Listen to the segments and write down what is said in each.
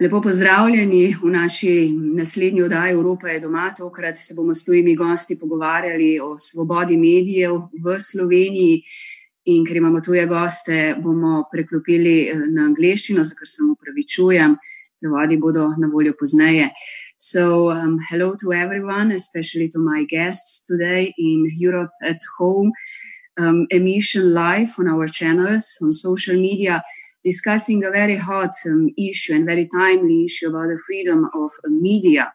Lepo pozdravljeni v naši naslednji oddaji Evropa je doma. Tokrat se bomo s tujimi gosti pogovarjali o svobodi medijev v Sloveniji. In ker imamo tuje goste, bomo preklopili eh, na angliščino, za kar se upravičujem, prevodi bodo na voljo pozneje. So, um, hello to everyone, especially to my guests today in Europe at home, um, emission live on our channels, on social media discussing a very hot um, issue and very timely issue about the freedom of uh, media.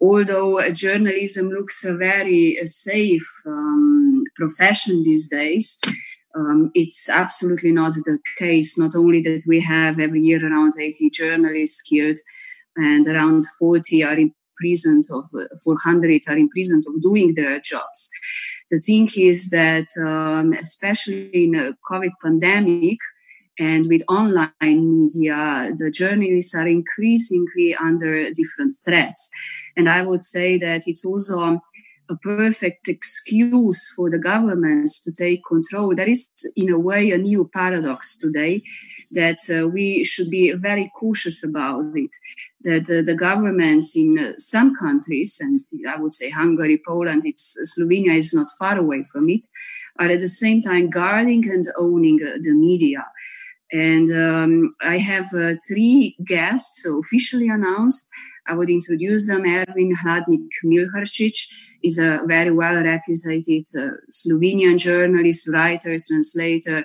Although uh, journalism looks a very uh, safe um, profession these days, um, it's absolutely not the case. Not only that we have every year around 80 journalists killed and around 40 are imprisoned of uh, 400 are imprisoned of doing their jobs. The thing is that, um, especially in a COVID pandemic, and with online media, the journalists are increasingly under different threats. And I would say that it's also a perfect excuse for the governments to take control. There is, in a way, a new paradox today that uh, we should be very cautious about it. That uh, the governments in uh, some countries, and I would say Hungary, Poland, it's Slovenia is not far away from it, are at the same time guarding and owning uh, the media. And um, I have uh, three guests officially announced. I would introduce them. Ervin Hladnik Milharčič is a very well reputed uh, Slovenian journalist, writer, translator,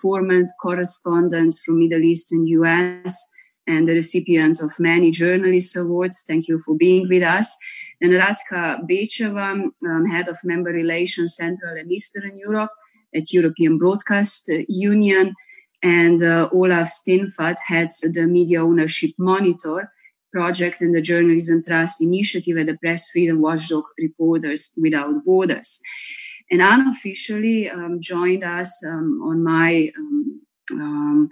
former correspondent from Middle East and US, and the recipient of many journalist awards. Thank you for being with us. And Radka Bečeva, um, head of member relations Central and Eastern Europe at European Broadcast Union and uh, Olaf Steenfadt heads the Media Ownership Monitor project and the Journalism Trust Initiative at the Press Freedom Watchdog Reporters Without Borders. And unofficially um, joined us um, on my um, um,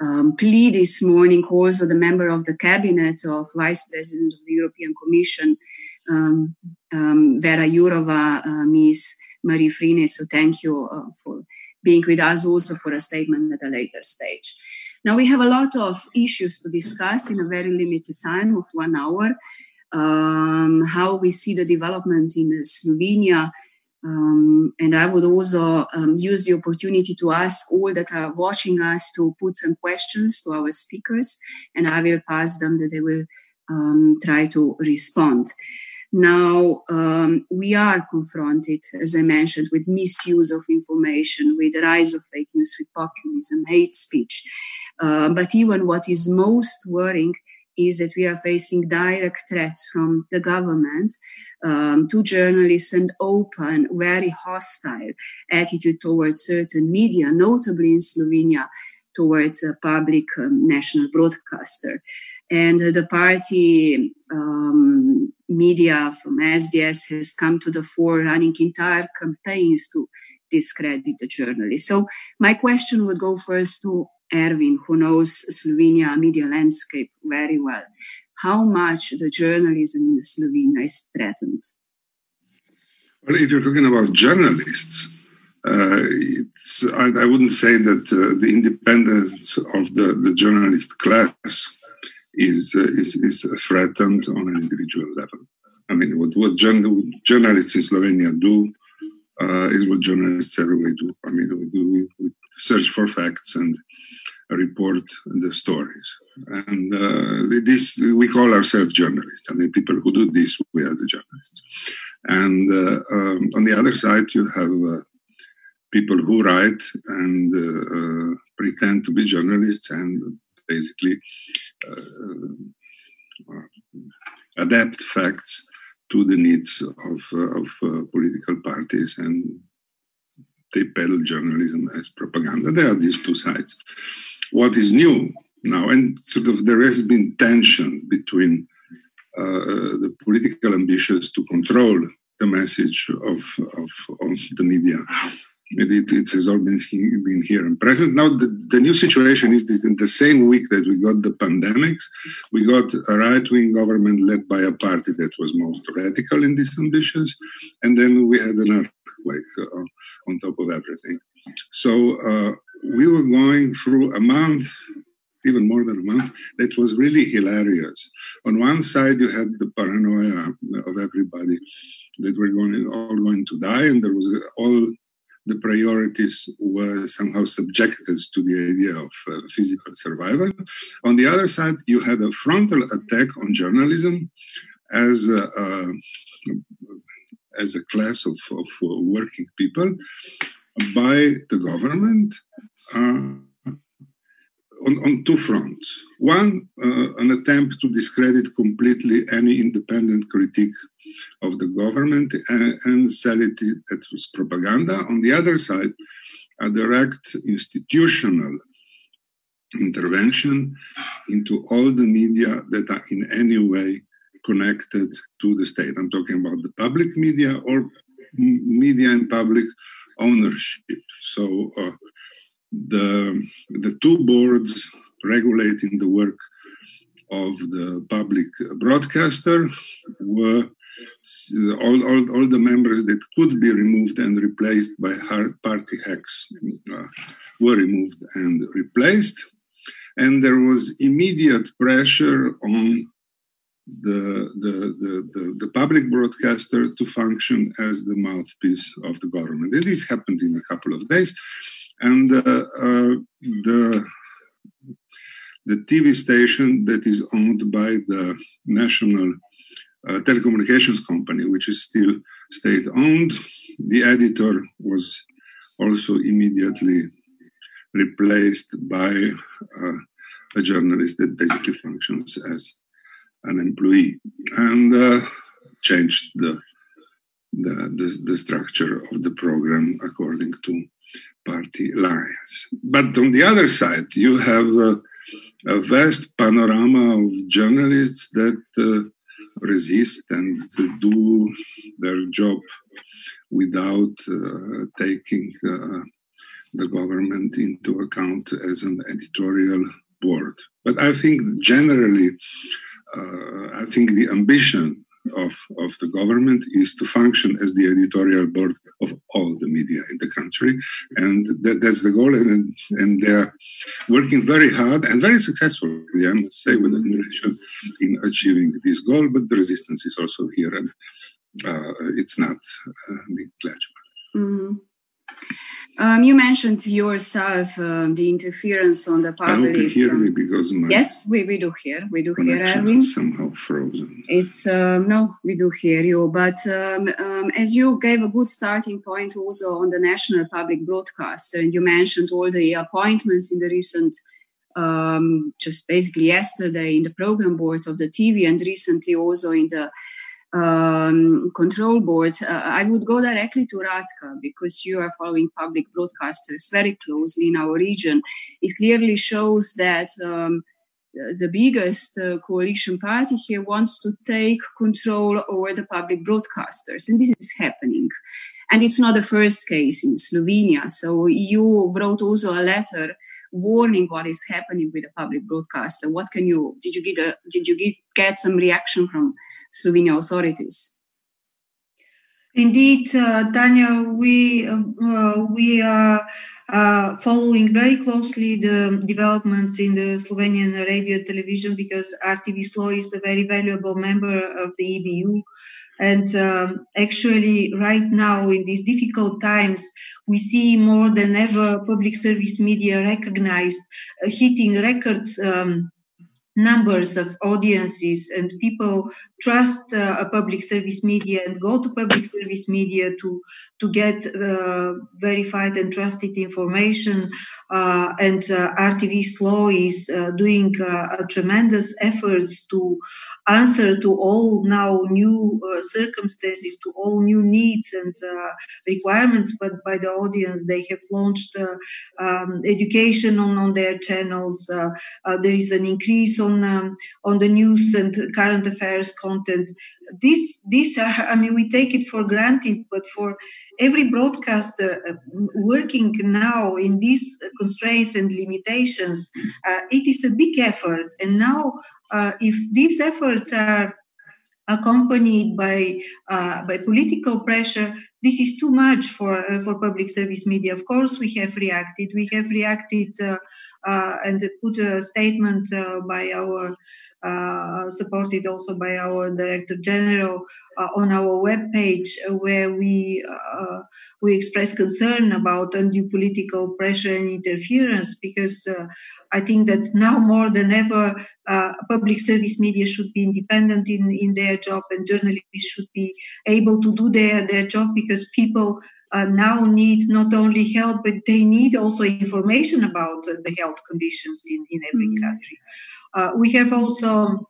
um plea this morning, also the member of the cabinet of Vice President of the European Commission, Vera Jourova, uh, Ms. Marie Frenay. So thank you uh, for being with us also for a statement at a later stage. Now, we have a lot of issues to discuss in a very limited time of one hour. Um, how we see the development in Slovenia. Um, and I would also um, use the opportunity to ask all that are watching us to put some questions to our speakers, and I will pass them that they will um, try to respond. Now, um, we are confronted, as I mentioned, with misuse of information, with the rise of fake news, with populism, hate speech. Uh, but even what is most worrying is that we are facing direct threats from the government um, to journalists and open, very hostile attitude towards certain media, notably in Slovenia, towards a public um, national broadcaster. And uh, the party um, media from SDS has come to the fore, running entire campaigns to discredit the journalists. So, my question would go first to Ervin, who knows Slovenia media landscape very well. How much the journalism in Slovenia is threatened? Well, if you're talking about journalists, uh, I, I, wouldn't say that uh, the independence of the, the journalist class is, uh, is, is threatened on an individual level. I mean, what, what journalists in Slovenia do uh, is what journalists everywhere do. I mean, we do we, search for facts and report the stories. And uh, this we call ourselves journalists. I mean, people who do this, we are the journalists. And uh, um, on the other side, you have uh, people who write and uh, pretend to be journalists and basically uh, adapt facts to the needs of, of political parties and they peddle journalism as propaganda. There are these two sides. What is new now, and sort of there has been tension between uh, the political ambitions to control the message of, of, of the media it, it, has all been, been here and present. Now, the, the, new situation is that in the same week that we got the pandemics, we got a right wing government led by a party that was most radical in these ambitions. And then we had an earthquake uh, on top of everything. So uh, we were going through a month even more than a month, that was really hilarious. On one side, you had the paranoia of everybody that we're going all going to die, and there was all the priorities were somehow subjected to the idea of uh, physical survival. On the other side, you had a frontal attack on journalism as a, as a class of, of working people by the government uh, on, on two fronts. One, uh, an attempt to discredit completely any independent critique of the government and, and sell it as propaganda. On the other side, a direct institutional intervention into all the media that are in any way connected to the state. I'm talking about the public media or media and public ownership. So uh, the the two boards regulating the work of the public broadcaster were all, all, all the members that could be removed and replaced by party hacks uh, were removed and replaced. And there was immediate pressure on the, the, the, the, the public broadcaster to function as the mouthpiece of the government. And this happened in a couple of days. And uh, uh, the, the TV station that is owned by the National uh, Telecommunications Company, which is still state owned, the editor was also immediately replaced by uh, a journalist that basically functions as an employee and uh, changed the, the, the, the, structure of the program according to party lines. But on the other side, you have a, a vast panorama of journalists that uh, resist and do their job without uh, taking uh, the government into account as an editorial board. But I think generally, uh, I think the ambition of, of the government is to function as the editorial board of all the media in the country. And that, that's the goal. And, and they're working very hard and very successfully, I must say, with admiration in achieving this goal. But the resistance is also here, and uh, it's not uh, negligible. Mm-hmm. Um, you mentioned yourself uh, the interference on the public. I hope you hear me because my yes, we, we do hear we do hear Ervin. somehow frozen. It's um, no, we do hear you, but um, um, as you gave a good starting point also on the national public broadcaster, and you mentioned all the appointments in the recent. Um, just basically yesterday in the program board of the TV and recently also in the um, control board, uh, I would go directly to Radka because you are following public broadcasters very closely in our region. It clearly shows that um, the biggest uh, coalition party here wants to take control over the public broadcasters, and this is happening. And it's not the first case in Slovenia. So you wrote also a letter warning what is happening with the public broadcaster. What can you did you get a, did you get, get some reaction from Slovenia authorities. Indeed, uh, Tanya, we uh, we are uh, following very closely the developments in the Slovenian radio television because RTV Slo is a very valuable member of the EBU. And um, actually, right now, in these difficult times, we see more than ever public service media recognized, uh, hitting record um, numbers of audiences and people trust uh, a public service media and go to public service media to to get uh, verified and trusted information uh, and uh, RTV Slo is uh, doing uh, tremendous efforts to answer to all now new circumstances to all new needs and requirements. But by the audience they have launched um, education on, on their channels. There is an increase on um, on the news and current affairs content. These these are I mean we take it for granted, but for every broadcaster uh, working now in these constraints and limitations, uh, it is a big effort. And now, uh, if these efforts are accompanied by uh, by political pressure, this is too much for uh, for public service media. Of course, we have reacted. We have reacted uh, and put a statement by our supported also by our director general uh, on our webpage where we uh, we express concern about undue political pressure and interference because uh, I think that now more than ever, uh, public service media should be independent in, in their job and journalists should be able to do their, their job because people uh, now need not only help, but they need also information about the health conditions in, in every mm-hmm. country. Uh, we have also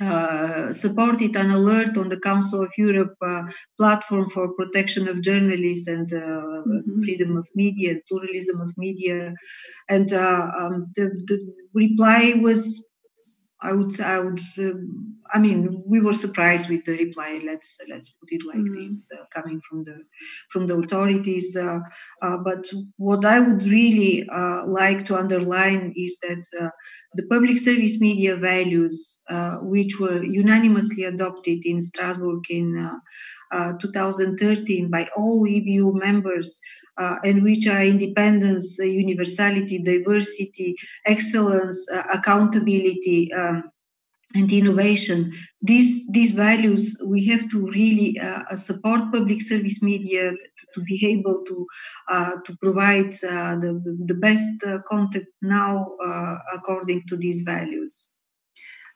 uh, supported an alert on the Council of Europe uh, platform for protection of journalists and uh, mm-hmm. freedom of media, pluralism of media, and uh, um, the, the reply was I would, I would, uh, I mean, we were surprised with the reply. Let's let's put it like mm. this, uh, coming from the from the authorities. Uh, uh but what I would really uh, like to underline is that uh, the public service media values, which were unanimously adopted in Strasbourg in 2013 by all EBU members, uh, and which are independence, uh, universality, diversity, excellence, uh, accountability, um, and innovation. These these values we have to really uh, support public service media to, to be able to uh, to provide uh, the the best content now according to these values.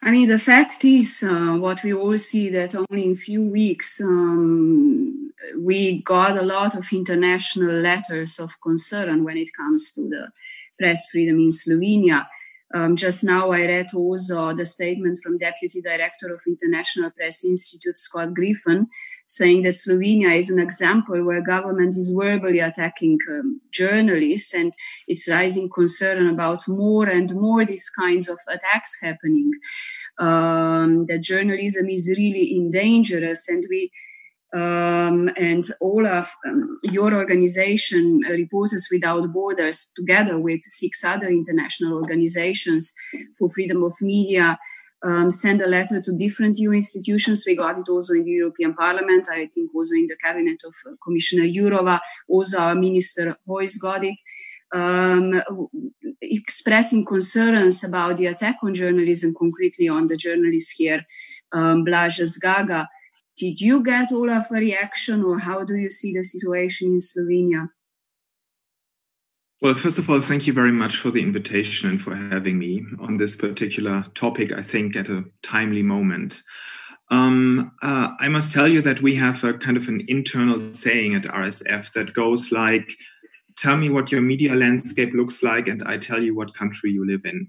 I mean, the fact is, what we all see that only in few weeks. Um, we got a lot of international letters of concern when it comes to the press freedom in Slovenia. Um, just now, I read also the statement from Deputy Director of International Press Institute, Scott Griffin, saying that Slovenia is an example where government is verbally attacking um, journalists, and it's rising concern about more and more these kinds of attacks happening. Um, that journalism is really in dangerous, and we um, and all of um, your organization, uh, Reporters Without Borders, together with six other international organizations for freedom of media, um, send a letter to different EU institutions. We got it also in the European Parliament, I think also in the cabinet of uh, Commissioner Jourova, also our Minister Hojs got it. Um, expressing concerns about the attack on journalism, concretely on the journalist here, um, Blaž Zgaga, did you get all of a reaction, or how do you see the situation in Slovenia? Well, first of all, thank you very much for the invitation and for having me on this particular topic, I think, at a timely moment. Um, uh, I must tell you that we have a kind of an internal saying at RSF that goes like, Tell me what your media landscape looks like, and I tell you what country you live in.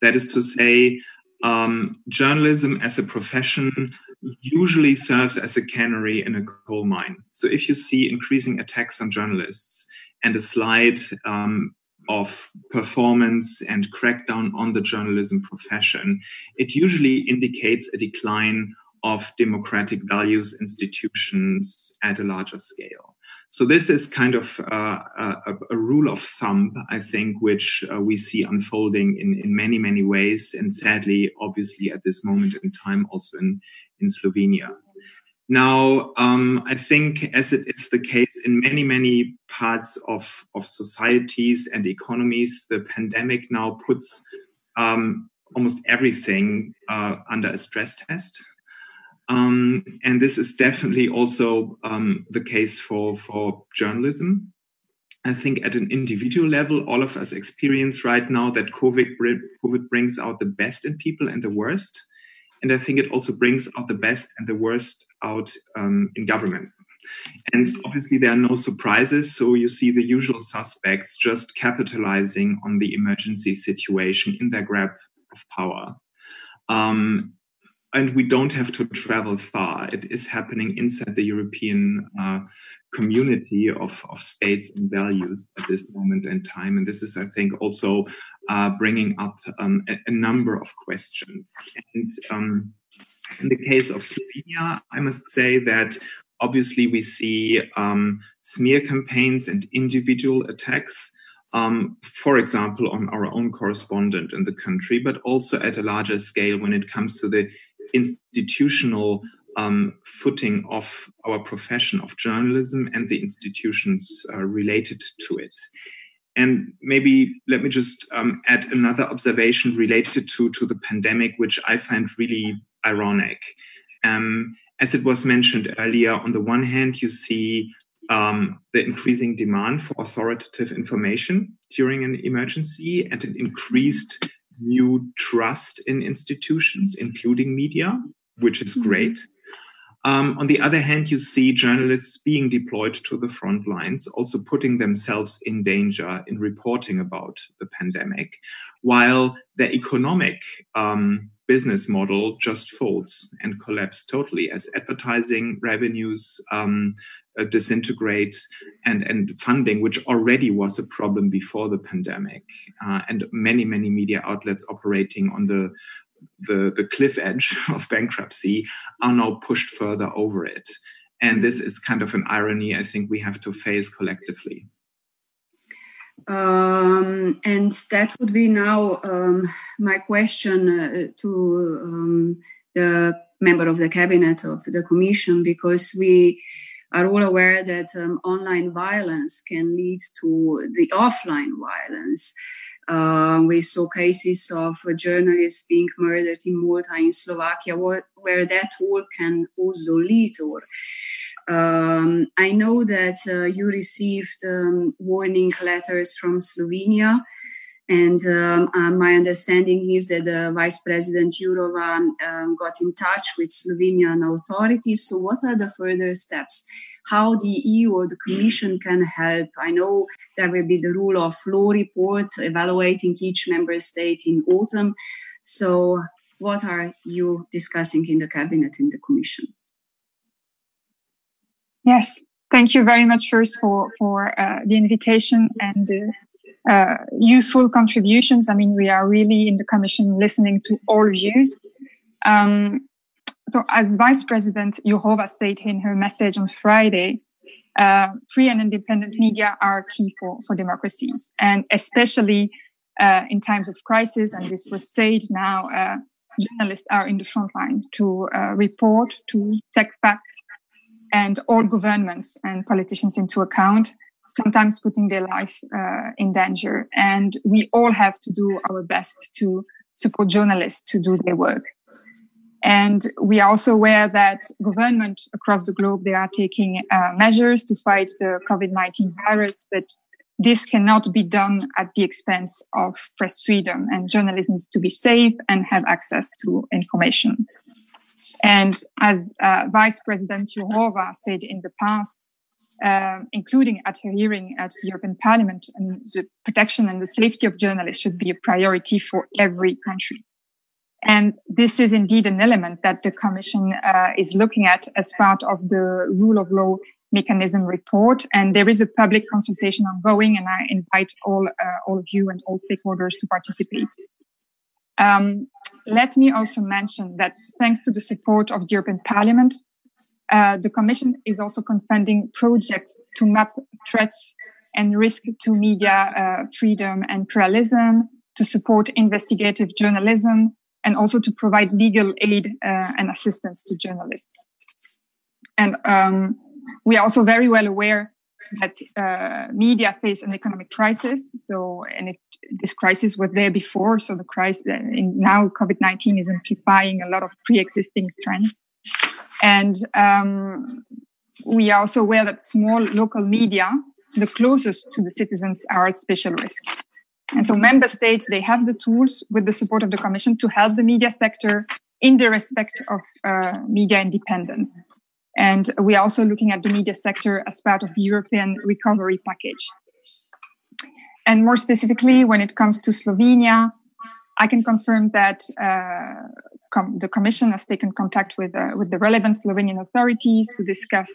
That is to say, um, journalism as a profession usually serves as a canary in a coal mine. So if you see increasing attacks on journalists and a slide um, of performance and crackdown on the journalism profession, it usually indicates a decline of democratic values institutions at a larger scale. So this is kind of uh, a, a, rule of thumb, I think, which uh, we see unfolding in, in many, many ways. And sadly, obviously, at this moment in time, also in, in Slovenia. Now, um, I think, as it is the case in many, many parts of, of societies and economies, the pandemic now puts um, almost everything uh, under a stress test. Um, and this is definitely also um, the case for, for journalism. I think at an individual level, all of us experience right now that COVID, COVID brings out the best in people and the worst. And I think it also brings out the best and the worst out um, in governments. And obviously, there are no surprises. So you see the usual suspects just capitalizing on the emergency situation in their grab of power. Um, and we don't have to travel far. It is happening inside the European uh, community of, of states and values at this moment in time. And this is, I think, also uh, bringing up um, a, a, number of questions. And um, in the case of Slovenia, I must say that obviously we see um, smear campaigns and individual attacks. Um, for example, on our own correspondent in the country, but also at a larger scale when it comes to the institutional um, footing of our profession of journalism and the institutions uh, related to it. And maybe let me just um, add another observation related to, to the pandemic, which I find really ironic. Um, as it was mentioned earlier, on the one hand, you see um, the increasing demand for authoritative information during an emergency and an increased new trust in institutions, including media, which is mm-hmm. great. Um, on the other hand, you see journalists being deployed to the front lines, also putting themselves in danger in reporting about the pandemic, while the economic um, business model just folds and collapses totally as advertising revenues um, uh, disintegrate and, and funding, which already was a problem before the pandemic, uh, and many, many media outlets operating on the the, the cliff edge of bankruptcy are now pushed further over it. And this is kind of an irony I think we have to face collectively. Um, and that would be now um, my question uh, to um, the member of the cabinet of the commission, because we are all aware that um, online violence can lead to the offline violence. Uh, we saw cases of journalists being murdered in Malta, in Slovakia, where, where that all can also lead. Or um, I know that uh, you received um, warning letters from Slovenia, and um, uh, my understanding is that the Vice President Jourova um, got in touch with Slovenian authorities. So, what are the further steps? How the EU or the Commission can help. I know there will be the rule of law report evaluating each member state in autumn. So, what are you discussing in the cabinet in the Commission? Yes, thank you very much first for for uh, the invitation and uh, uh, useful contributions. I mean, we are really in the Commission listening to all views. Um, so as Vice President Jourova said in her message on Friday, uh, free and independent media are key for, for democracies, and especially uh, in times of crisis. And this was said now, uh, journalists are in the front line to uh, report, to take facts, and all governments and politicians into account, sometimes putting their life uh, in danger. And we all have to do our best to support journalists to do their work. And we are also aware that government across the globe, they are taking uh, measures to fight the COVID-19 virus, but this cannot be done at the expense of press freedom and journalism needs to be safe and have access to information. And as uh, Vice President Jourova said in the past, uh, including at her hearing at the European Parliament, and the protection and the safety of journalists should be a priority for every country. And this is indeed an element that the Commission uh, is looking at as part of the rule of law mechanism report. And there is a public consultation ongoing, and I invite all, uh, all of you and all stakeholders to participate. Um, let me also mention that thanks to the support of the European Parliament, uh, the Commission is also funding projects to map threats and risk to media uh, freedom and pluralism, to support investigative journalism, and also to provide legal aid uh, and assistance to journalists. And um, we are also very well aware that uh, media face an economic crisis. So, and it, this crisis was there before. So the crisis uh, now COVID nineteen is amplifying a lot of pre-existing trends, and um, we are also aware that small local media, the closest to the citizens, are at special risk. And so member states, they have the tools with the support of the Commission to help the media sector in the respect of uh, media independence. And we are also looking at the media sector as part of the European recovery package. And more specifically, when it comes to Slovenia, I can confirm that uh, com- the Commission has taken contact with, uh, with the relevant Slovenian authorities to discuss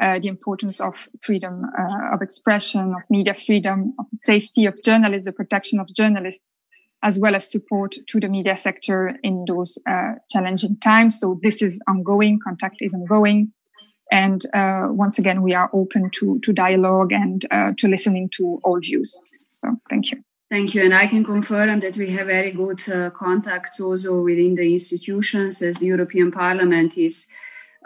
uh, the importance of freedom uh, of expression, of media freedom, of safety of journalists, the protection of journalists, as well as support to the media sector in those uh, challenging times. So this is ongoing, contact is ongoing. And uh, once again, we are open to, to dialogue and uh, to listening to all views. So thank you. Thank you. And I can confirm that we have very good contacts also within the institutions as the European Parliament is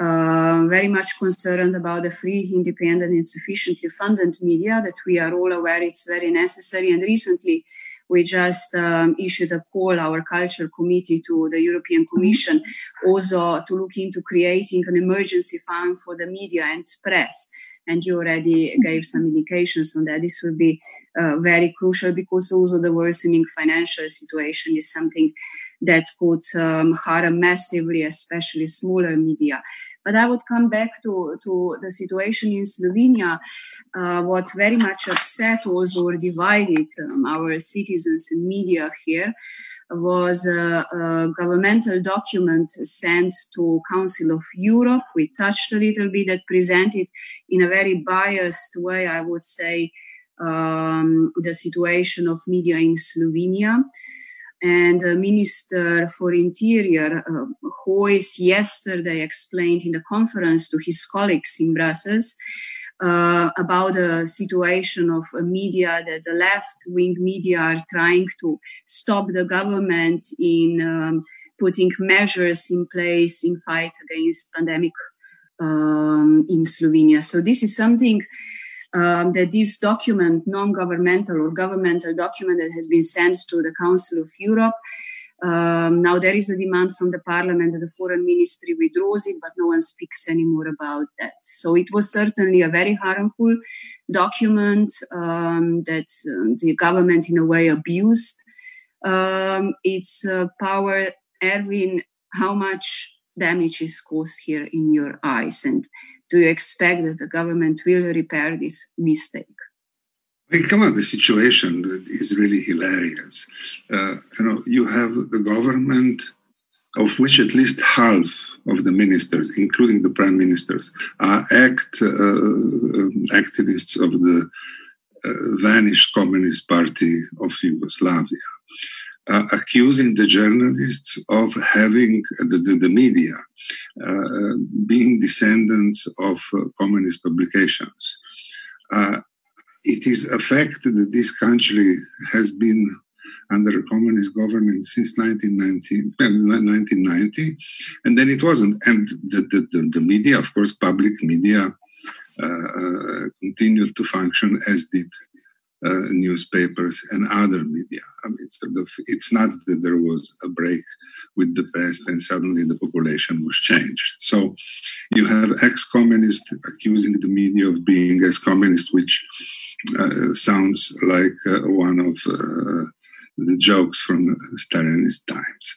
uh, very much concerned about the free, independent, and sufficiently funded media that we are all aware it's very necessary. And recently, we just um, issued a call, our culture committee, to the European Commission, also to look into creating an emergency fund for the media and press. And you already gave some indications on that. This will be uh, very crucial because also the worsening financial situation is something that could um, harm massively, especially smaller media. But I would come back to, to the situation in Slovenia. Uh, what very much upset also or divided um, our citizens and media here was a, a, governmental document sent to Council of Europe. We touched a little bit that presented in a very biased way, I would say, um, the situation of media in Slovenia and Minister for Interior, uh, yesterday explained in the conference to his colleagues in Brussels uh, about the situation of media that the left wing media are trying to stop the government in um, putting measures in place in fight against pandemic um, in Slovenia. So this is something um, that this document, non-governmental or governmental document that has been sent to the Council of Europe, um, now there is a demand from the parliament that the foreign ministry withdraws it, but no one speaks anymore about that. So it was certainly a very harmful document um, that uh, the government in a way abused um, its uh, power. Ervin, how much damage is caused here in your eyes and do you expect that the government will repair this mistake? come on, the situation is really hilarious. Uh, you know, you have the government of which at least half of the ministers, including the prime ministers, are act uh, uh activists of the uh, vanished Communist Party of Yugoslavia, uh, accusing the journalists of having the, the, the media uh, being descendants of uh, communist publications. Uh, it is a fact that this country has been under communist government since 1990, 1990 and then it wasn't. And the, the, the media, of course, public media, uh, continued to function as did uh, newspapers and other media. I mean, sort of, it's not that there was a break with the past and suddenly the population was changed. So you have ex-communists accusing the media of being ex-communist, which uh, sounds like uh, one of uh, the jokes from Stalinist times.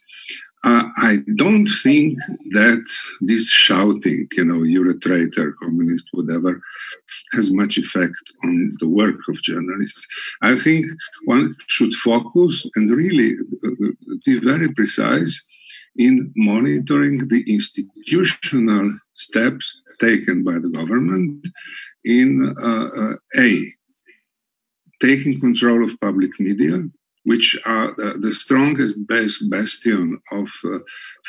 Uh, I don't think that this shouting, you know, you're a traitor, communist, whatever, has much effect on the work of journalists. I think one should focus and really uh, be very precise in monitoring the institutional steps taken by the government in uh, uh, A, taking control of public media, which are the strongest bastion of uh,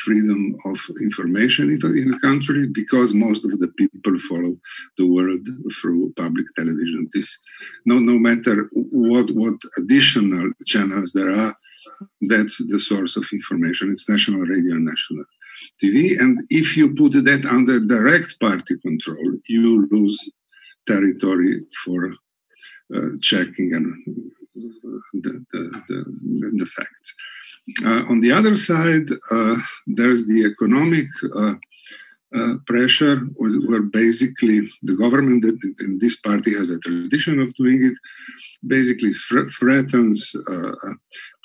freedom of information in a country because most of the people follow the world through public television. This, no, no matter what, what additional channels there are, that's the source of information. It's national radio and national TV. And if you put that under direct party control, you lose territory for uh, checking and the, the, the, the facts. Uh, on the other side, uh, there's the economic uh, uh pressure, where basically the government, and this party has a tradition of doing it, basically threatens uh, uh,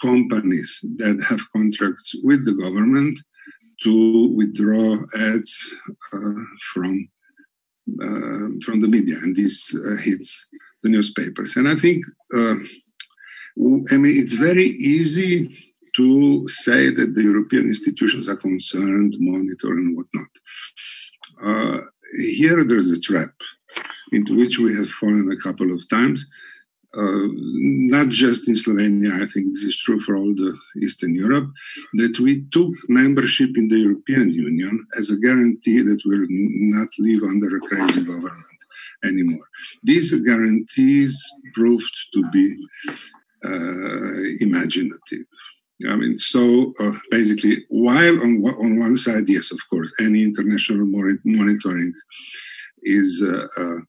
companies that have contracts with the government to withdraw ads from from the media, and this hits the newspapers. And I think I mean, it's very easy to say that the European institutions are concerned, monitor, and whatnot. Uh, here, there's a trap into which we have fallen a couple of times. Uh, not just in Slovenia, I think this is true for all the Eastern Europe, that we took membership in the European Union as a guarantee that we'll not live under a crazy government anymore. These guarantees proved to be imaginative. I mean, so uh, basically, while on on one side, yes, of course, any international monitoring is uh, uh,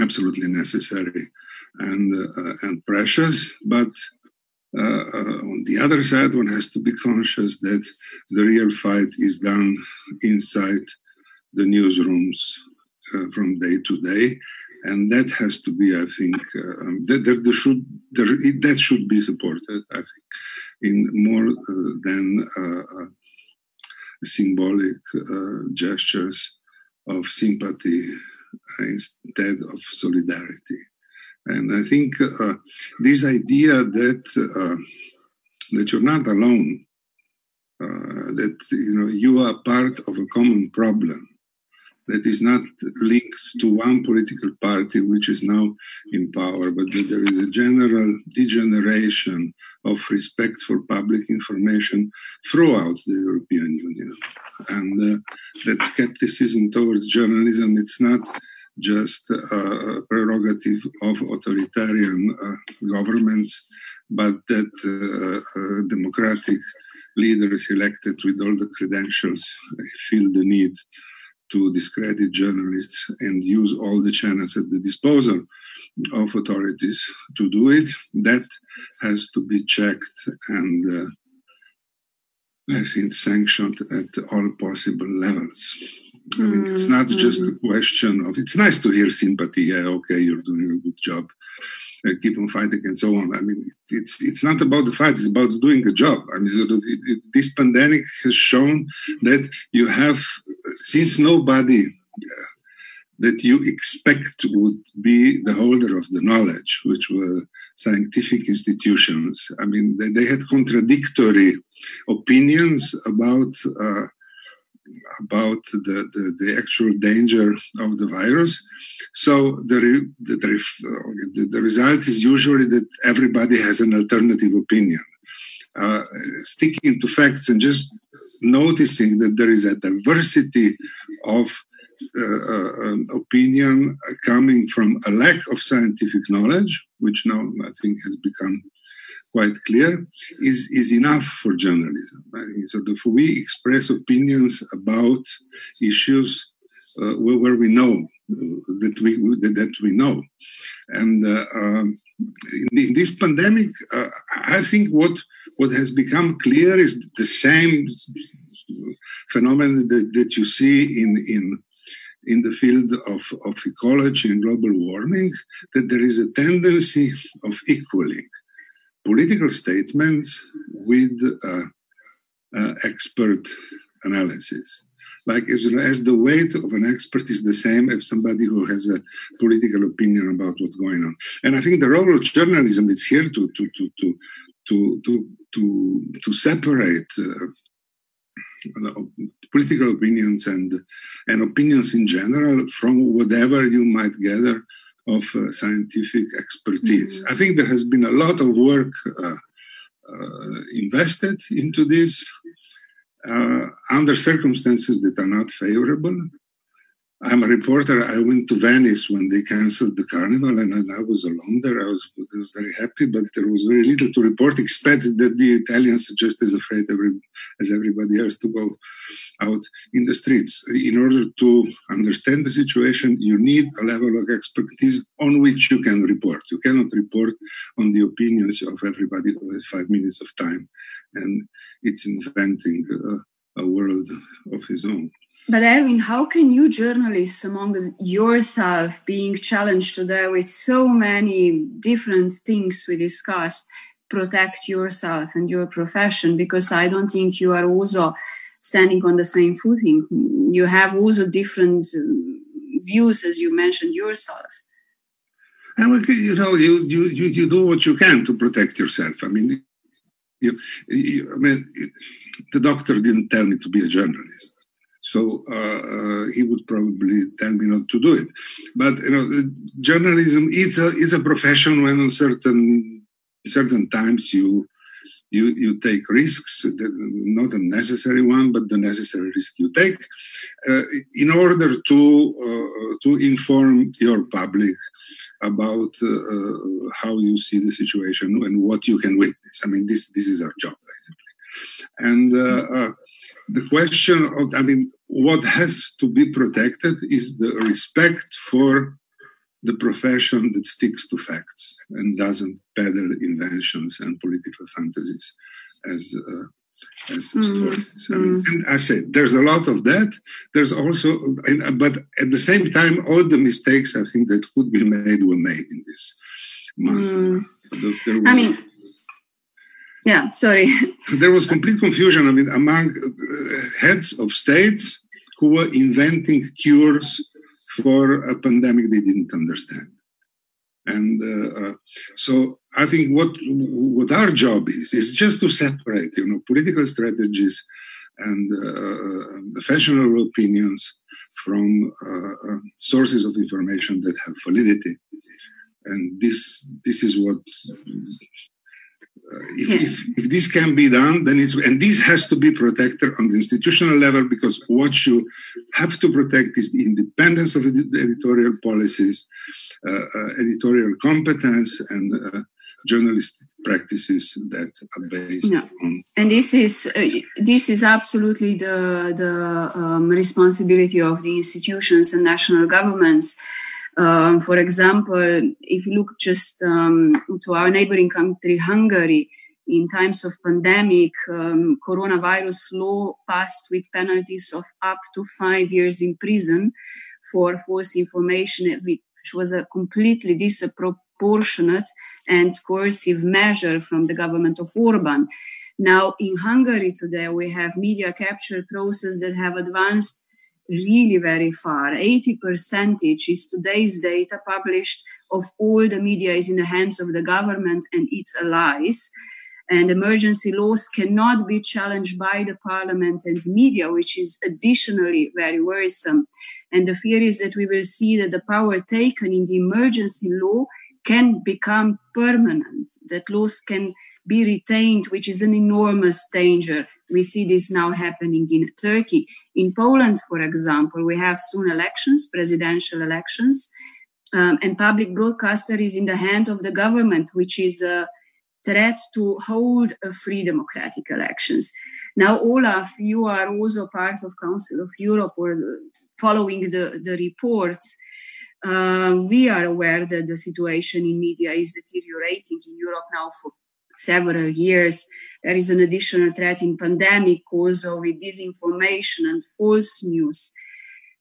absolutely necessary and uh, and precious, but uh, uh, on the other side, one has to be conscious that the real fight is done inside the newsrooms from day to day, and that has to be, I think, um, that there, should there, that should be supported. I think in more uh, than uh, uh, symbolic gestures of sympathy instead of solidarity. And I think uh, this idea that uh, that you're not alone, uh, that you know you are part of a common problem, that is not linked to one political party which is now in power, but that there is a general degeneration of respect for public information throughout the European Union. And uh, that skepticism towards journalism, it's not just a prerogative of authoritarian uh, governments, but that uh, uh, democratic leaders elected with all the credentials feel the need to discredit journalists and use all the channels at the disposal of authorities to do it. That has to be checked and uh, I think sanctioned at all possible levels. I mean, it's not mm-hmm. just a question of it's nice to hear sympathy. Yeah, okay, you're doing a good job. Uh, keep on fighting and so on. I mean, it's it's not about the fight; it's about doing a job. I mean, this pandemic has shown that you have, since nobody uh, that you expect would be the holder of the knowledge, which were scientific institutions. I mean, they, they had contradictory opinions about. Uh, about the, the, the, actual danger of the virus. So the, the, the, the result is usually that everybody has an alternative opinion. Uh, sticking to facts and just noticing that there is a diversity of uh, uh, um, opinion coming from a lack of scientific knowledge, which now I think has become quite clear, is, is enough for journalism. So if we express opinions about issues uh, where, where, we know uh, that we that we know, and uh, um, in, in, this pandemic, uh, I think what what has become clear is the same phenomenon that, that you see in in in the field of, of ecology and global warming that there is a tendency of equaling political statements with uh, uh, expert analysis. Like as, the weight of an expert is the same as somebody who has a political opinion about what's going on. And I think the role of journalism is here to to to to to to to, to separate. Uh, political opinions and and opinions in general from whatever you might gather of uh, scientific expertise. Mm-hmm. I think there has been a lot of work uh, uh, invested into this uh, under circumstances that are not favorable. I'm a reporter. I went to Venice when they canceled the carnival, and I was alone there. I was, very happy, but there was very little to report, except that the Italians are just as afraid every, as everybody else to go out in the streets. In order to understand the situation, you need a level of expertise on which you can report. You cannot report on the opinions of everybody who has five minutes of time, and it's inventing a, a world of his own. But Ervin, how can you journalists among yourself being challenged today with so many different things we discussed protect yourself and your profession? Because I don't think you are also standing on the same footing. You have also different uh, views, as you mentioned yourself. And you know, you, you, you, do what you can to protect yourself. I mean, you, you, I mean, the doctor didn't tell me to be a journalist. So uh, uh, he would probably tell me not to do it. But you know, journalism is a is a profession when on certain certain times you you you take risks, not a necessary one, but the necessary risk you take uh, in order to uh, to inform your public about uh, uh, how you see the situation and what you can witness. I mean, this this is our job basically. And the question of, I mean, what has to be protected is the respect for the profession that sticks to facts and doesn't peddle inventions and political fantasies as uh, as mm. stories. I mean, mm. and I said there's a lot of that. There's also, and, but at the same time, all the mistakes I think that could be made were made in this month. Mm. I mean. Yeah, sorry. There was complete confusion. I mean, among uh, heads of states who were inventing cures for a pandemic they didn't understand. And uh, uh, so I think what what our job is is just to separate, you know, political strategies and uh, the fashionable opinions from uh, uh, sources of information that have validity. And this this is what uh, if, yeah. if, if, this can be done, then it's and this has to be protected on the institutional level because what you have to protect is the independence of editorial policies, uh, uh, editorial competence, and uh, journalistic practices that are based yeah. on. And this is uh, this is absolutely the the um, responsibility of the institutions and national governments um, for example, if you look just um, to our neighboring country, Hungary, in times of pandemic, um, coronavirus law passed with penalties of up to five years in prison for false information, which was a completely disproportionate and coercive measure from the government of Orban. Now, in Hungary today, we have media capture process that have advanced really very far. 80 percentage is today's data published of all the media is in the hands of the government and its allies. And emergency laws cannot be challenged by the parliament and media, which is additionally very worrisome. And the fear is that we will see that the power taken in the emergency law can become permanent, that laws can be retained, which is an enormous danger. We see this now happening in Turkey. In Poland, for example, we have soon elections, presidential elections, um, and public broadcaster is in the hand of the government, which is a threat to hold a free democratic elections. Now, Olaf, you are also part of Council of Europe or following the, the reports. Uh, we are aware that the situation in media is deteriorating in Europe now for several years. There is an additional threat in pandemic also with disinformation and false news.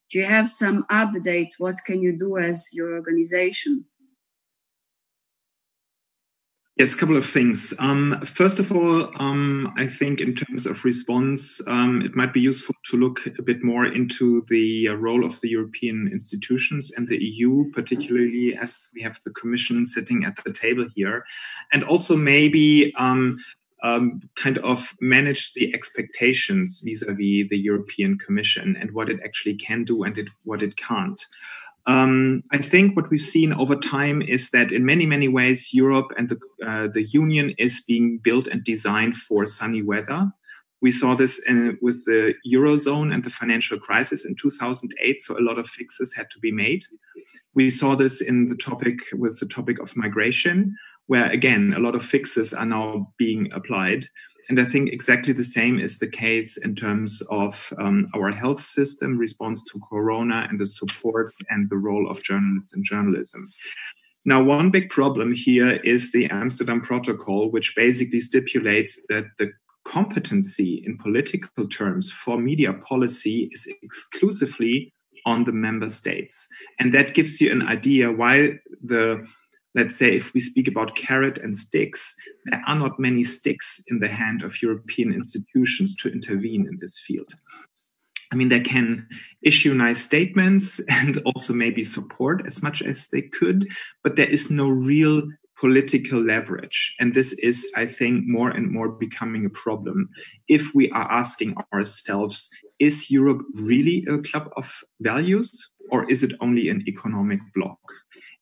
Do you have some update? What can you do as your organization? Yes, a couple of things. Um, first of all, um, I think in terms of response, um, it might be useful to look a bit more into the uh, role of the European institutions and the EU, particularly as we have the Commission sitting at the table here, and also maybe um, um, kind of manage the expectations vis-a-vis the European Commission and what it actually can do and it, what it can't. Um, I think what we've seen over time is that in many, many ways, Europe and the, uh, the Union is being built and designed for sunny weather. We saw this in, with the Eurozone and the financial crisis in 2008, so a lot of fixes had to be made. We saw this in the topic with the topic of migration, where again, a lot of fixes are now being applied. And I think exactly the same is the case in terms of um, our health system response to Corona and the support and the role of journalists in journalism. Now, one big problem here is the Amsterdam Protocol, which basically stipulates that the competency in political terms for media policy is exclusively on the member states. And that gives you an idea why the let's say if we speak about carrot and sticks, there are not many sticks in the hand of European institutions to intervene in this field. I mean, they can issue nice statements and also maybe support as much as they could, but there is no real political leverage. And this is, I think, more and more becoming a problem if we are asking ourselves is Europe really a club of values or is it only an economic bloc?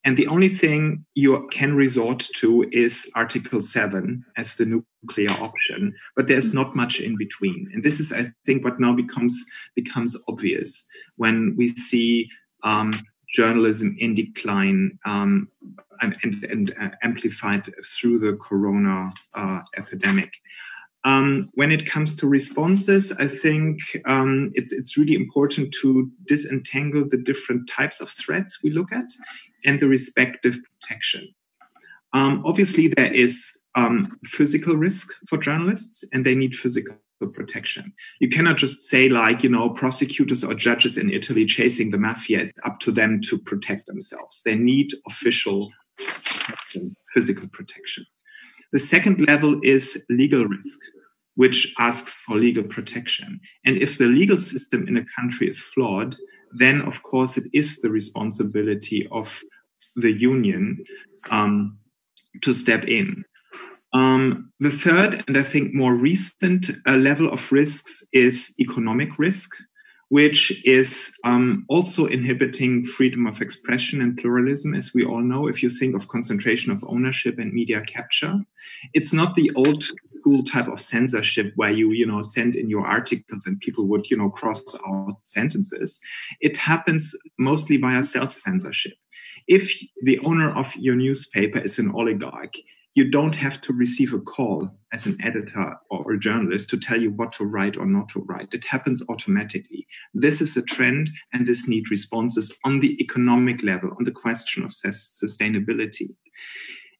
And the only thing you can resort to is Article 7 as the nuclear option, but there's not much in between. And this is, I think, what now becomes becomes obvious when we see um, journalism in decline um, and, and, and uh, amplified through the corona uh, epidemic. Um, when it comes to responses, I think um, it's it's really important to disentangle the different types of threats we look at and the respective protection. Um, obviously, there is um, physical risk for journalists, and they need physical protection. You cannot just say, like, you know, prosecutors or judges in Italy chasing the mafia, it's up to them to protect themselves. They need official physical protection. The second level is legal risk, which asks for legal protection. And if the legal system in a country is flawed, then of course it is the responsibility of the union um, to step in. Um, the third, and I think more recent uh, level of risks is economic risk, which is um, also inhibiting freedom of expression and pluralism, as we all know. If you think of concentration of ownership and media capture, it's not the old school type of censorship where you, you know, send in your articles and people would, you know, cross out sentences. It happens mostly via self censorship. If the owner of your newspaper is an oligarch, you don't have to receive a call as an editor or a journalist to tell you what to write or not to write. It happens automatically. This is a trend, and this need responses on the economic level, on the question of sustainability.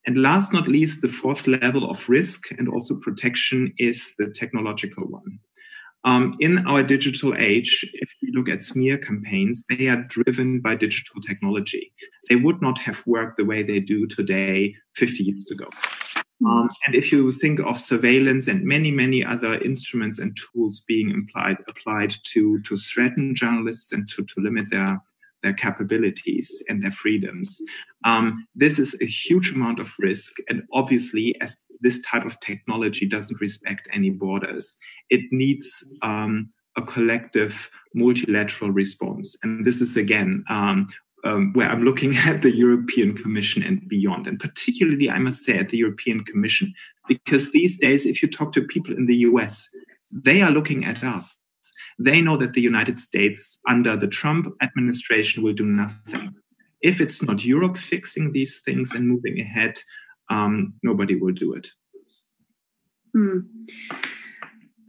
And last not least, the fourth level of risk and also protection is the technological one. Um, in our digital age, if we look at smear campaigns, they are driven by digital technology. They would not have worked the way they do today 50 years ago. Um, and if you think of surveillance and many, many other instruments and tools being implied, applied to, to threaten journalists and to, to limit their, their capabilities and their freedoms, um, this is a huge amount of risk. And obviously, as this type of technology doesn't respect any borders. It needs um, a collective multilateral response. And this is again um, um, where I'm looking at the European Commission and beyond, and particularly, I must say, at the European Commission, because these days, if you talk to people in the US, they are looking at us. They know that the United States, under the Trump administration, will do nothing. If it's not Europe fixing these things and moving ahead, um, nobody will do it. Hmm.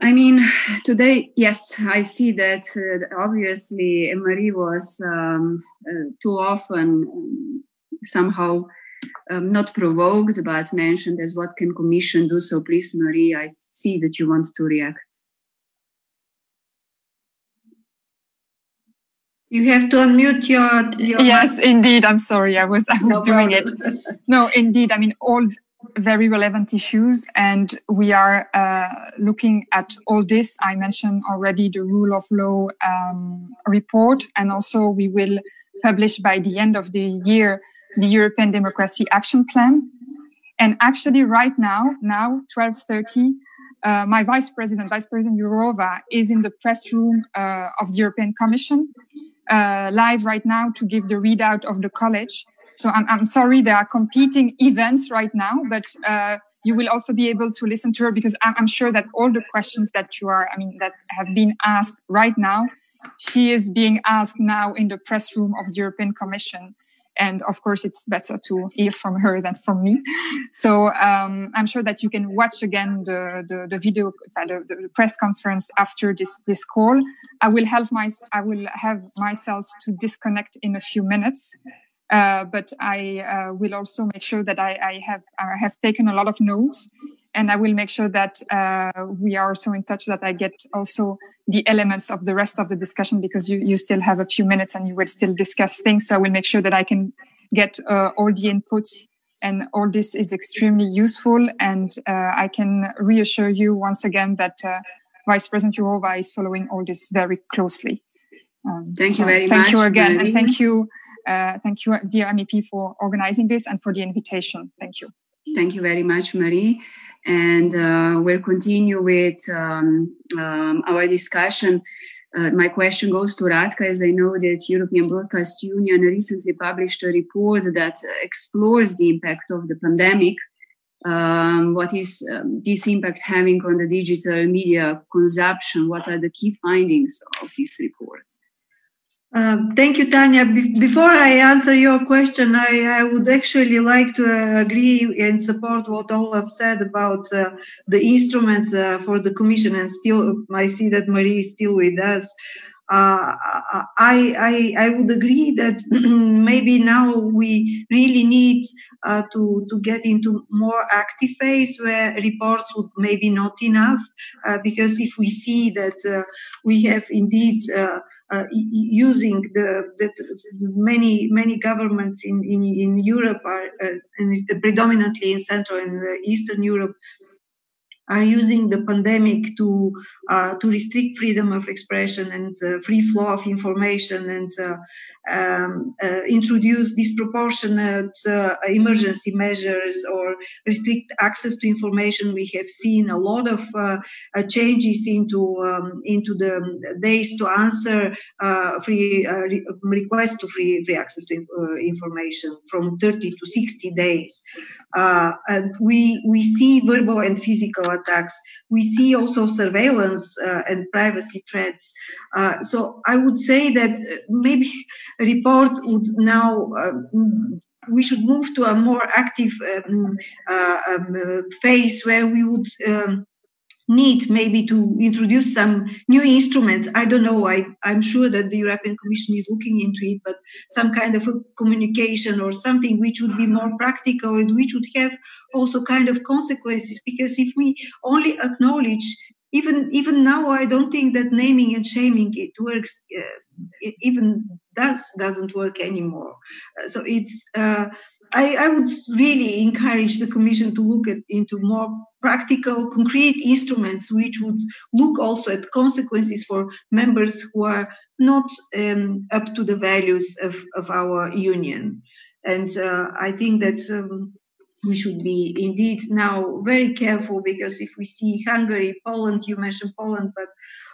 I mean, today, yes, I see that uh, obviously Marie was um, uh, too often um, somehow um, not provoked, but mentioned as what can Commission do. So please, Marie, I see that you want to react. You have to unmute your. your yes, mic. indeed. I'm sorry. I was I was no doing it. No, indeed. I mean, all very relevant issues, and we are uh, looking at all this. I mentioned already the rule of law um, report, and also we will publish by the end of the year the European Democracy Action Plan. And actually, right now, now 12:30, uh, my vice president, Vice President Jourova, is in the press room uh, of the European Commission, live right now to give the readout of the college. So I'm, I'm sorry, there are competing events right now, but uh, you will also be able to listen to her because I'm, I'm, sure that all the questions that you are, I mean, that have been asked right now, she is being asked now in the press room of the European Commission. And of course, it's better to hear from her than from me. So um, I'm sure that you can watch again the, the, the video, the, the, press conference after this, this call. I will have my, I will have myself to disconnect in a few minutes. Uh, but I uh, will also make sure that I, I have I have taken a lot of notes, and I will make sure that uh, we are so in touch that I get also the elements of the rest of the discussion because you you still have a few minutes and you will still discuss things. So I will make sure that I can get uh, all the inputs, and all this is extremely useful. And uh, I can reassure you once again that Vice President Jourova is following all this very closely. Um, thank so you very thank much. Thank you again, and thank you uh, thank you, dear MEP, for organizing this and for the invitation. Thank you. Thank you very much, Marie. And uh, we'll continue with um, um, our discussion. Uh, my question goes to Radka, as I know that European Broadcast Union recently published a report that explores the impact of the pandemic. Um, what is um, this impact having on the digital media consumption? What are the key findings of this report? Uh, thank you, Tanya. Be- before I answer your question, I, I would actually like to uh, agree and support what all have said about uh, the instruments uh, for the Commission. And still, I see that Marie is still with us. Uh, I, I, I would agree that maybe now we really need uh, to to get into more active phase where reports would maybe not enough because if we see that we have indeed uh, using the that many many governments in in, in Europe are uh, and predominantly in Central and Eastern Europe are using the pandemic to uh, to restrict freedom of expression and uh, free flow of information and uh, um, uh, introduce disproportionate uh, emergency measures or restrict access to information. We have seen a lot of changes into um, into the days to answer free re- requests to free free access to information from 30 to 60 days. and we we see verbal and physical attacks. We see also surveillance and privacy threats. so I would say that maybe report would now um, we should move to a more active um, uh, um, uh, phase where we would um, need maybe to introduce some new instruments. I don't know. I, I'm sure that the European Commission is looking into it, but some kind of a communication or something which would be more practical and which would have also kind of consequences. Because if we only acknowledge even even now i don't think that naming and shaming it works uh, it even does doesn't work anymore uh, so it's uh, I, I, would really encourage the commission to look at into more practical concrete instruments which would look also at consequences for members who are not um, up to the values of, of our union. And uh, i think that um, we should be indeed now very careful because if we see Hungary, Poland, you mentioned Poland, but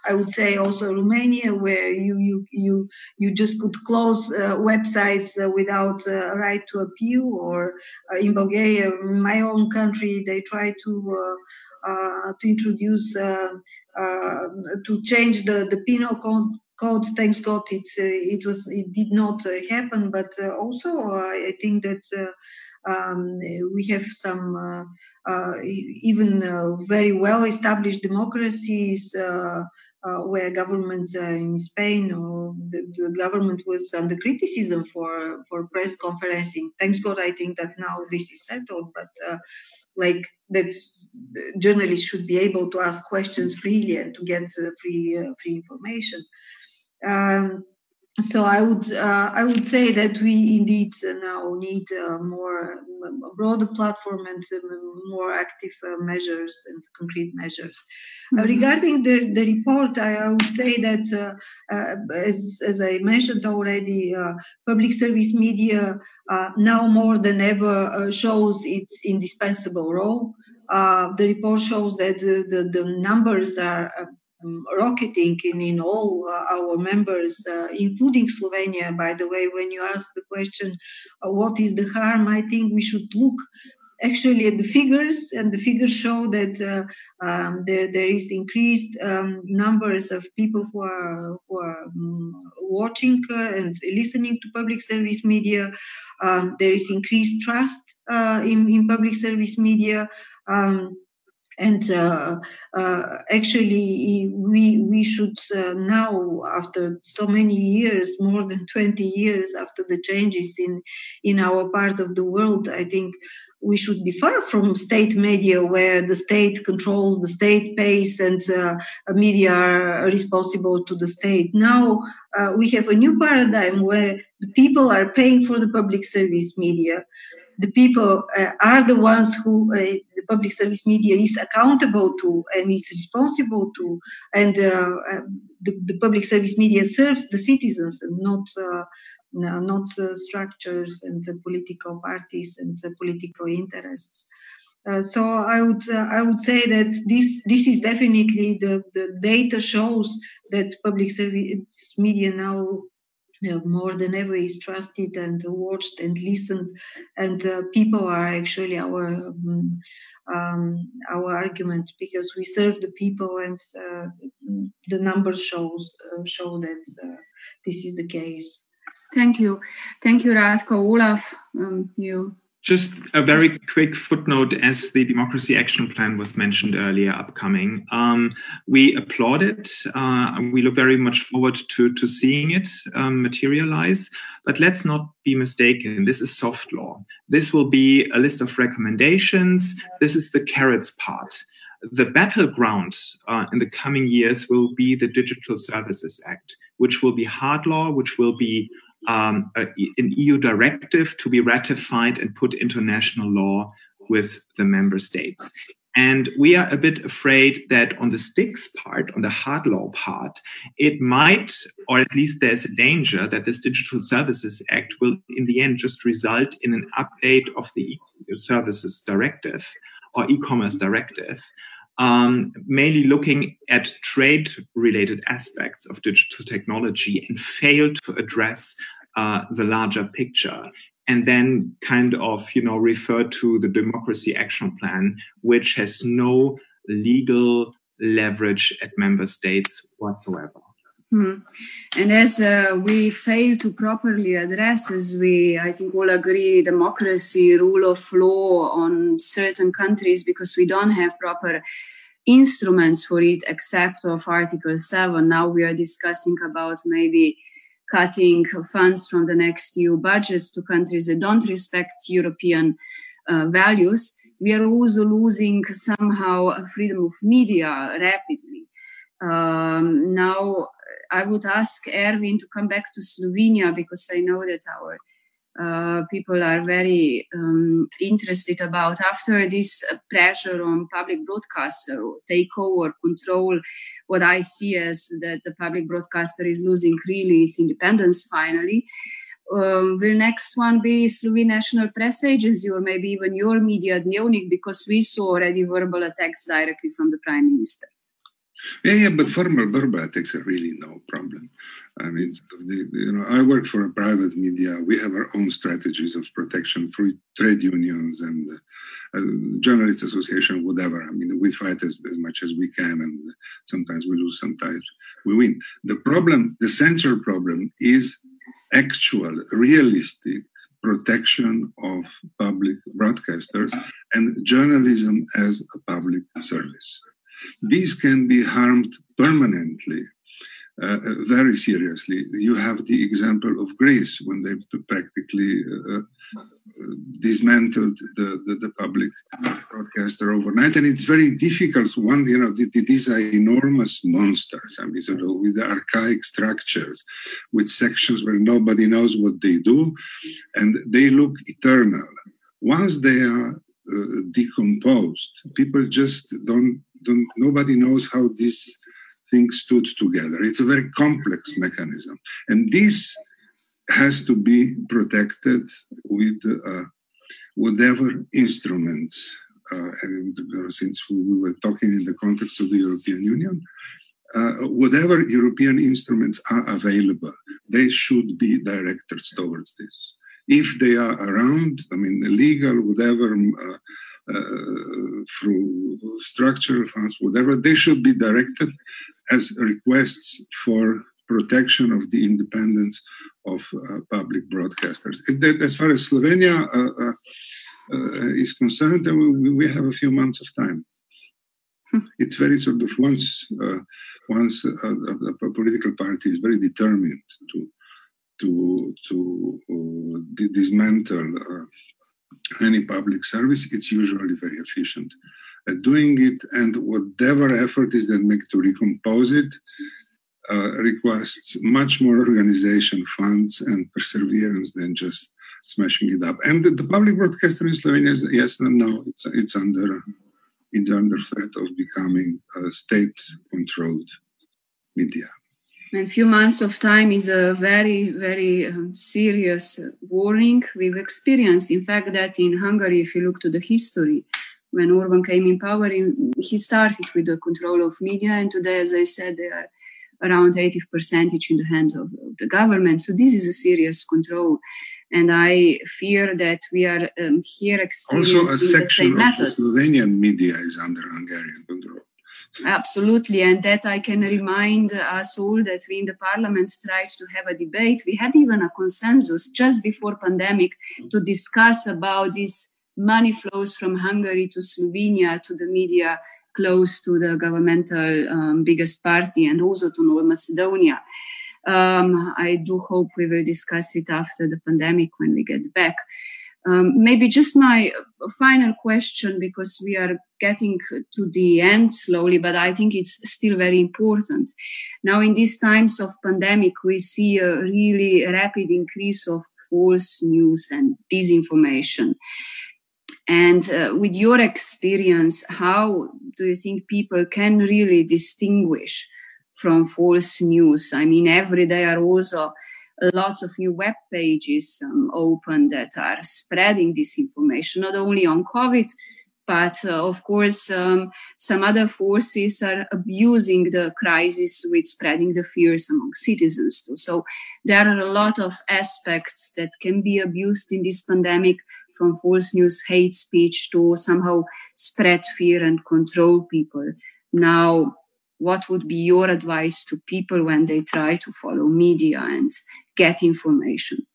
I would say also Romania, where you you you you just could close uh, websites uh, without a uh, right to appeal, or uh, in Bulgaria, my own country, they try to. Uh, uh, to introduce to change the the penal code thanks god it it was it did not happen but also i think that um, we have some uh, uh, even uh, very well established democracies. Uh, where governments uh, in Spain or the, the, government was under criticism for for press conferencing. Thanks God, I think that now this is settled. But uh, like that, journalists should be able to ask questions freely and to get free free information. Um, so I would uh, I would say that we indeed now need uh, more a broader platform and um, more active uh, measures and concrete measures. Uh, mm-hmm. regarding the, the report, I, I would say that uh, uh, as as I mentioned already, public service media now more than ever shows its indispensable role. the report shows that the, the, the numbers are rocketing in, in all uh, our members, uh, including Slovenia. By the way, when you ask the question, uh, what is the harm, I think we should look actually at the figures, and the figures show that uh, um, there, there is increased um, numbers of people who are, who are um, watching uh, and listening to public service media. Um, there is increased trust uh, in, in public service media. Um, and uh, uh, actually we we should uh, now after so many years more than 20 years after the changes in in our part of the world i think we should be far from state media where the state controls the state pays and uh, media are responsible to the state. Now uh, we have a new paradigm where the people are paying for the public service media the people uh, are the ones who uh, the public service media is accountable to and is responsible to, and uh, uh the, the, public service media serves the citizens and not uh, not structures and political parties and political interests. Uh, so I would uh, I would say that this this is definitely the, the data shows that public service media now more than ever is trusted and watched and listened and uh, people are actually our um, um, our argument because we serve the people and uh, the numbers shows uh, show that uh, this is the case. Thank you, thank you, Radka. Olaf, um, you just a very quick footnote as the Democracy Action Plan was mentioned earlier, upcoming. Um, we applaud it. Uh, we look very much forward to, to seeing it um, materialize. But let's not be mistaken. This is soft law. This will be a list of recommendations. This is the carrots part. The battleground uh, in the coming years will be the Digital Services Act, which will be hard law, which will be um, a, an EU directive to be ratified and put into national law with the member states. And we are a bit afraid that on the sticks part, on the hard law part, it might, or at least there's a danger that this Digital Services Act will, in the end, just result in an update of the Services Directive or e commerce directive, um, mainly looking at trade related aspects of digital technology and fail to address uh, the larger picture. And then kind of you know refer to the democracy action plan which has no legal leverage at member states whatsoever Hmm. And as uh, we fail to properly address, as we, I think, all agree, democracy, rule of law on certain countries, because we don't have proper instruments for it, except of Article Seven. Now we are discussing about maybe cutting funds from the next EU budget to countries that don't respect European uh, values, we are also losing somehow freedom of media rapidly. Um, now, I would ask Ervin to come back to Slovenia because I know that our uh, people are very um, interested about after this pressure on public broadcaster take over control what i see as that the public broadcaster is losing really its independence finally um, will next one be Slovene National Press Agency or maybe even your media Dnevnik because we saw already verbal attacks directly from the Prime Minister? Yeah, yeah, but formal attacks are really no problem. I mean, the, you know, I work for a private media. We have our own strategies of protection through trade unions and uh, journalists association, whatever. I mean, we fight as, as much as we can, and sometimes we lose, sometimes we win. The problem, the central problem, is actual, realistic protection of public broadcasters and journalism as a public service. These can be harmed permanently uh, uh, very seriously. You have the example of Greece when they practically uh, uh, dismantled the, the, the, public broadcaster overnight. And it's very difficult. One, you know, these are enormous monsters. I mean, sort of with the archaic structures, with sections where nobody knows what they do, and they look eternal. Once they are uh, decomposed, people just don't, nobody knows how this things stood together. It's a very complex mechanism. And this has to be protected with uh, whatever instruments, uh, since we were talking in the context of the European Union, uh, whatever European instruments are available, they should be directed towards this. If they are around, I mean, legal, whatever, uh, through structural funds, whatever, they should be directed as requests for protection of the independence of uh, public broadcasters. as far as Slovenia uh, uh, uh is concerned, we, we, have a few months of time. Hmm. It's very sort of once uh, once a, a, political party is very determined to to to uh, dismantle any public service, it's usually very efficient at doing it, and whatever effort is then made to recompose it uh, requires much more organization, funds, and perseverance than just smashing it up. And the, the public broadcaster in Slovenia, is, yes and no, it's it's under it's under threat of becoming a state-controlled media. A few months of time is a very, very um, serious warning. We've experienced, in fact, that in Hungary, if you look to the history, when Orban came in power, he started with the control of media, and today, as I said, they are around 80 percentage in the hands of, the government. So this is a serious control. And I fear that we are um, here experiencing also a section of the Slovenian media is under Hungarian control. Absolutely, and that I can remind us all that we in the parliament tried to have a debate. We had even a consensus just before pandemic to discuss about this money flows from Hungary to Slovenia to the media close to the governmental um, biggest party and also to North Macedonia. Um, I do hope we will discuss it after the pandemic when we get back. Um, maybe just my final question because we are getting to the end slowly, but I think it's still very important. Now, in these times of pandemic, we see a really rapid increase of false news and disinformation. And uh, with your experience, how do you think people can really distinguish from false news? I mean, every day are also lots of new web pages um, open that are spreading this information, not only on COVID, but uh, of course, um, some other forces are abusing the crisis with spreading the fears among citizens too. So there are a lot of aspects that can be abused in this pandemic from false news, hate speech to somehow spread fear and control people. Now, what would be your advice to people when they try to follow media and get information?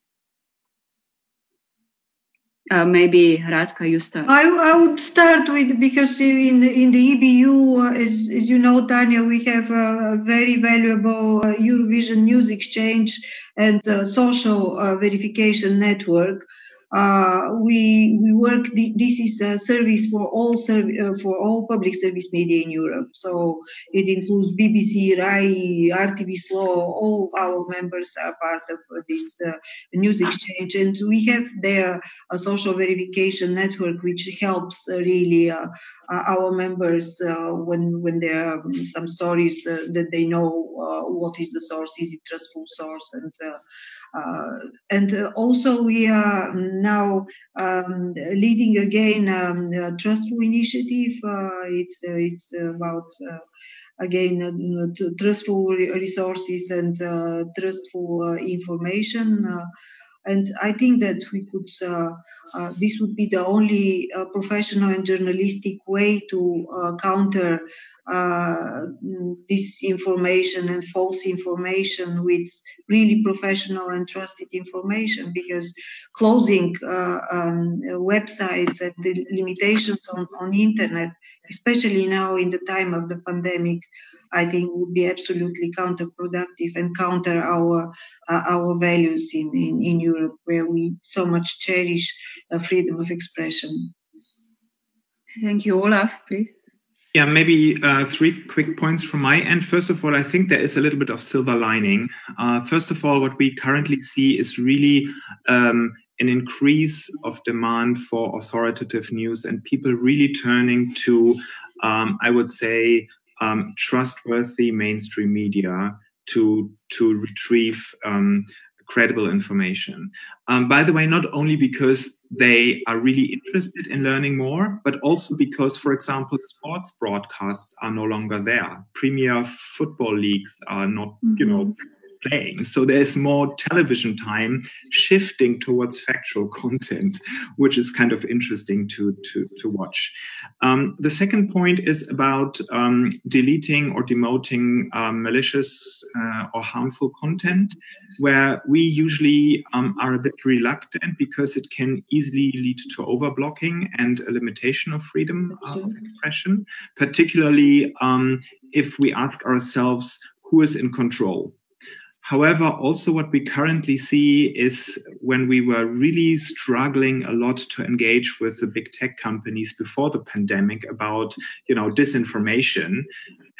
Uh, maybe Radka, you start. I, I would start with because in the, in the EBU, uh, as, as you know, Tanya, we have a very valuable uh, Eurovision News Exchange and uh, social uh, verification network uh, we we work. This is a service for all serv- uh, for all public service media in Europe. So it includes BBC, RAI, RTV SLO. All our members are part of this uh, news exchange, and we have there a social verification network which helps uh, really uh, uh, our members when when there are some stories that they know what is the source, is it trustful source, and uh, and uh, also we are now um, leading again um, a trustful initiative. Uh, it's it's about again uh, trustful resources and uh, trustful uh, information and i think that we could this would be the only professional and journalistic way to counter uh, disinformation and false information with really professional and trusted information because closing uh, um, websites and the limitations on, on internet especially now in the time of the pandemic I think would be absolutely counterproductive and counter our uh, our values in, in, in Europe, where we so much cherish uh, freedom of expression. Thank you, Olaf. Please. Yeah, maybe uh, three quick points from my end. First of all, I think there is a little bit of silver lining. Uh, first of all, what we currently see is really um, an increase of demand for authoritative news and people really turning to, um, I would say, um, trustworthy mainstream media to to retrieve um, credible information. Um, by the way, not only because they are really interested in learning more, but also because, for example, sports broadcasts are no longer there. Premier football leagues are not, mm-hmm. you know, mm-hmm playing. So there's more television time shifting towards factual content, which is kind of interesting to, to, to watch. Um, the second point is about um, deleting or demoting um, malicious uh, or harmful content, where we usually um, are a bit reluctant because it can easily lead to overblocking and a limitation of freedom uh, of expression, particularly um, if we ask ourselves who is in control However, also what we currently see is when we were really struggling a lot to engage with the big tech companies before the pandemic about, you know, disinformation.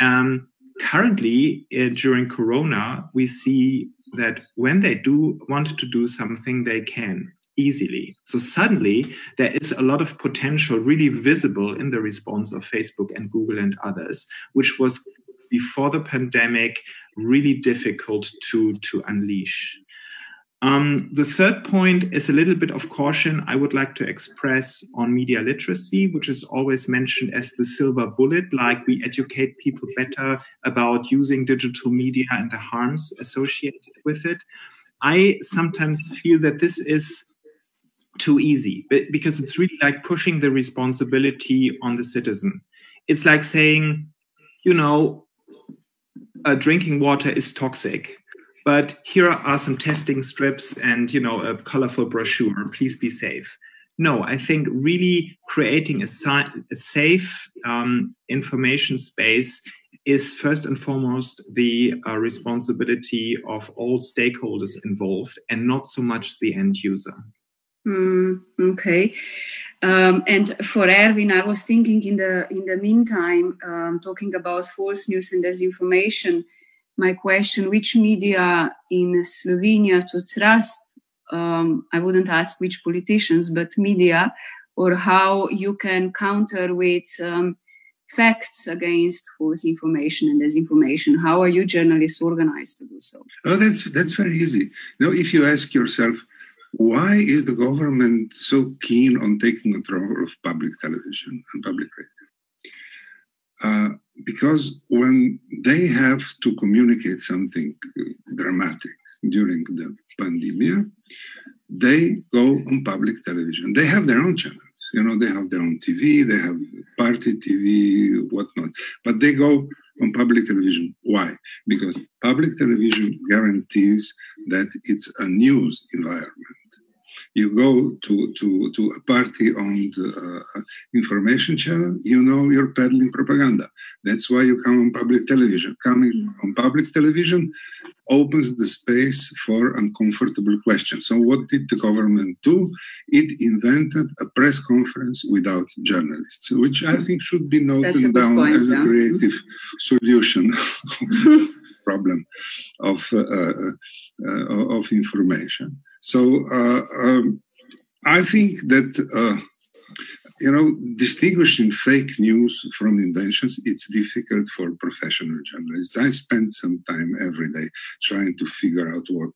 Um, currently, uh, during Corona, we see that when they do want to do something, they can easily. So suddenly there is a lot of potential really visible in the response of Facebook and Google and others, which was before the pandemic really difficult to, to unleash. Um, the third point is a little bit of caution I would like to express on media literacy, which is always mentioned as the silver bullet, like we educate people better about using digital media and the harms associated with it. I sometimes feel that this is too easy because it's really like pushing the responsibility on the citizen. It's like saying, you know, uh, drinking water is toxic, but here are some testing strips and you know a colorful brochure. Please be safe. No, I think really creating a, a safe um, information space is first and foremost the uh, responsibility of all stakeholders involved and not so much the end user. Mm, okay. Um, and for Ervin, I was thinking in the in the meantime, um, talking about false news and disinformation. My question: Which media in Slovenia to trust? Um, I wouldn't ask which politicians, but media, or how you can counter with um, facts against false information and disinformation. How are you journalists organized to do so? Oh, that's that's very easy. You know, if you ask yourself why is the government so keen on taking control of public television and public radio? Uh, because when they have to communicate something dramatic during the pandemic, they go on public television. They have their own channels. You know, they have their own TV, they have party TV, whatnot. But they go on public television. Why? Because public television guarantees that it's a news environment you go to, to, to a party on the uh, information channel, you know you're peddling propaganda. That's why you come on public television. Coming mm. on public television opens the space for uncomfortable questions. So, what did the government do? It invented a press conference without journalists, which I think should be noted down point, as yeah. a creative solution problem of, uh, uh, uh, of information. So uh, um, I think that uh, you know distinguishing fake news from inventions it's difficult for professional journalists. I spend some time every day trying to figure out what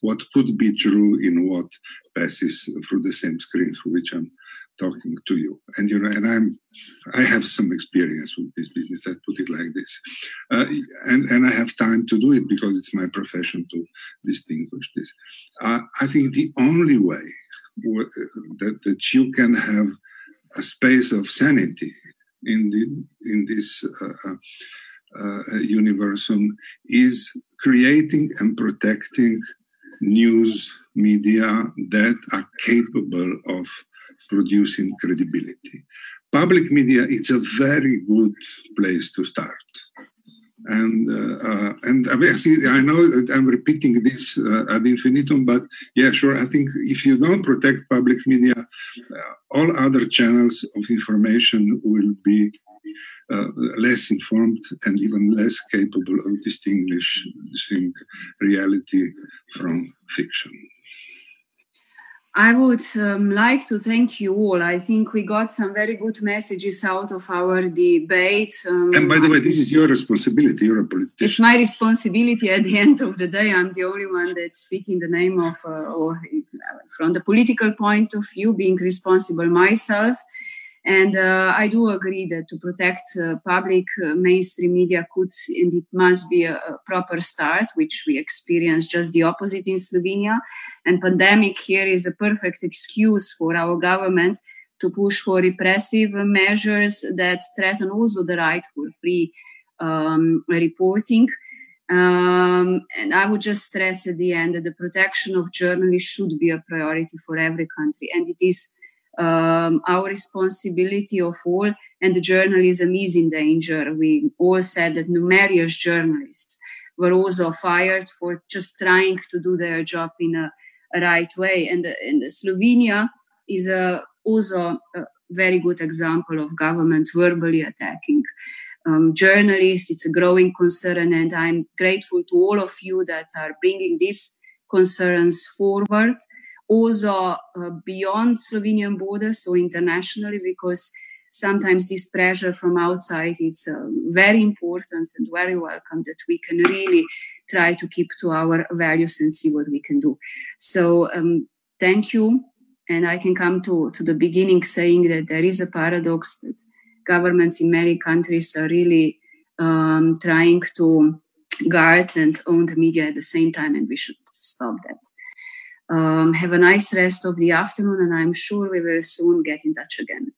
what could be true in what passes through the same screen through which I'm talking to you. And you know, and I'm I have some experience with this business. I put it like this, uh, and and I have time to do it because it's my profession to distinguish this. Uh, I think the only way w- that that you can have a space of sanity in the in this uh, uh, uh universum is creating and protecting news media that are capable of producing credibility. Public media, it's a very good place to start. And uh, uh, and see, I know I'm repeating this uh, ad infinitum, but yeah, sure. I think if you don't protect public media, uh, all other channels of information will be uh, less informed and even less capable of distinguishing reality from fiction. I would um, like to thank you all. I think we got some very good messages out of our debate. Um, and by the way, this is your responsibility. You're a politician. It's my responsibility. At the end of the day, I'm the only one that that's speaking the name of, uh, or uh, from the political point of view, being responsible myself. And uh, I do agree that to protect uh, public uh, mainstream media could and it must be a, a, proper start, which we experienced just the opposite in Slovenia. And pandemic here is a perfect excuse for our government to push for repressive measures that threaten also the right for free um, reporting. Um, and I would just stress at the end that the protection of journalists should be a priority for every country, and it is um, our responsibility of all, and the journalism is in danger. We all said that numerous journalists were also fired for just trying to do their job in a, a right way. And, and Slovenia is a, also a very good example of government verbally attacking um, journalists. It's a growing concern, and I'm grateful to all of you that are bringing these concerns forward also uh, beyond Slovenian borders, so internationally, because sometimes this pressure from outside it's uh, very important and very welcome that we can really try to keep to our values and see what we can do. So um, thank you, and I can come to to the beginning saying that there is a paradox that governments in many countries are really um, trying to guard and own the media at the same time, and we should stop that. Um, have a nice rest of the afternoon, and I'm sure we will soon get in touch again.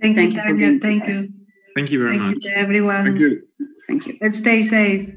Thank, Thank you, Tanya. Thank you. Thank you very Thank much. You everyone. Thank you. Thank you. Let's stay safe.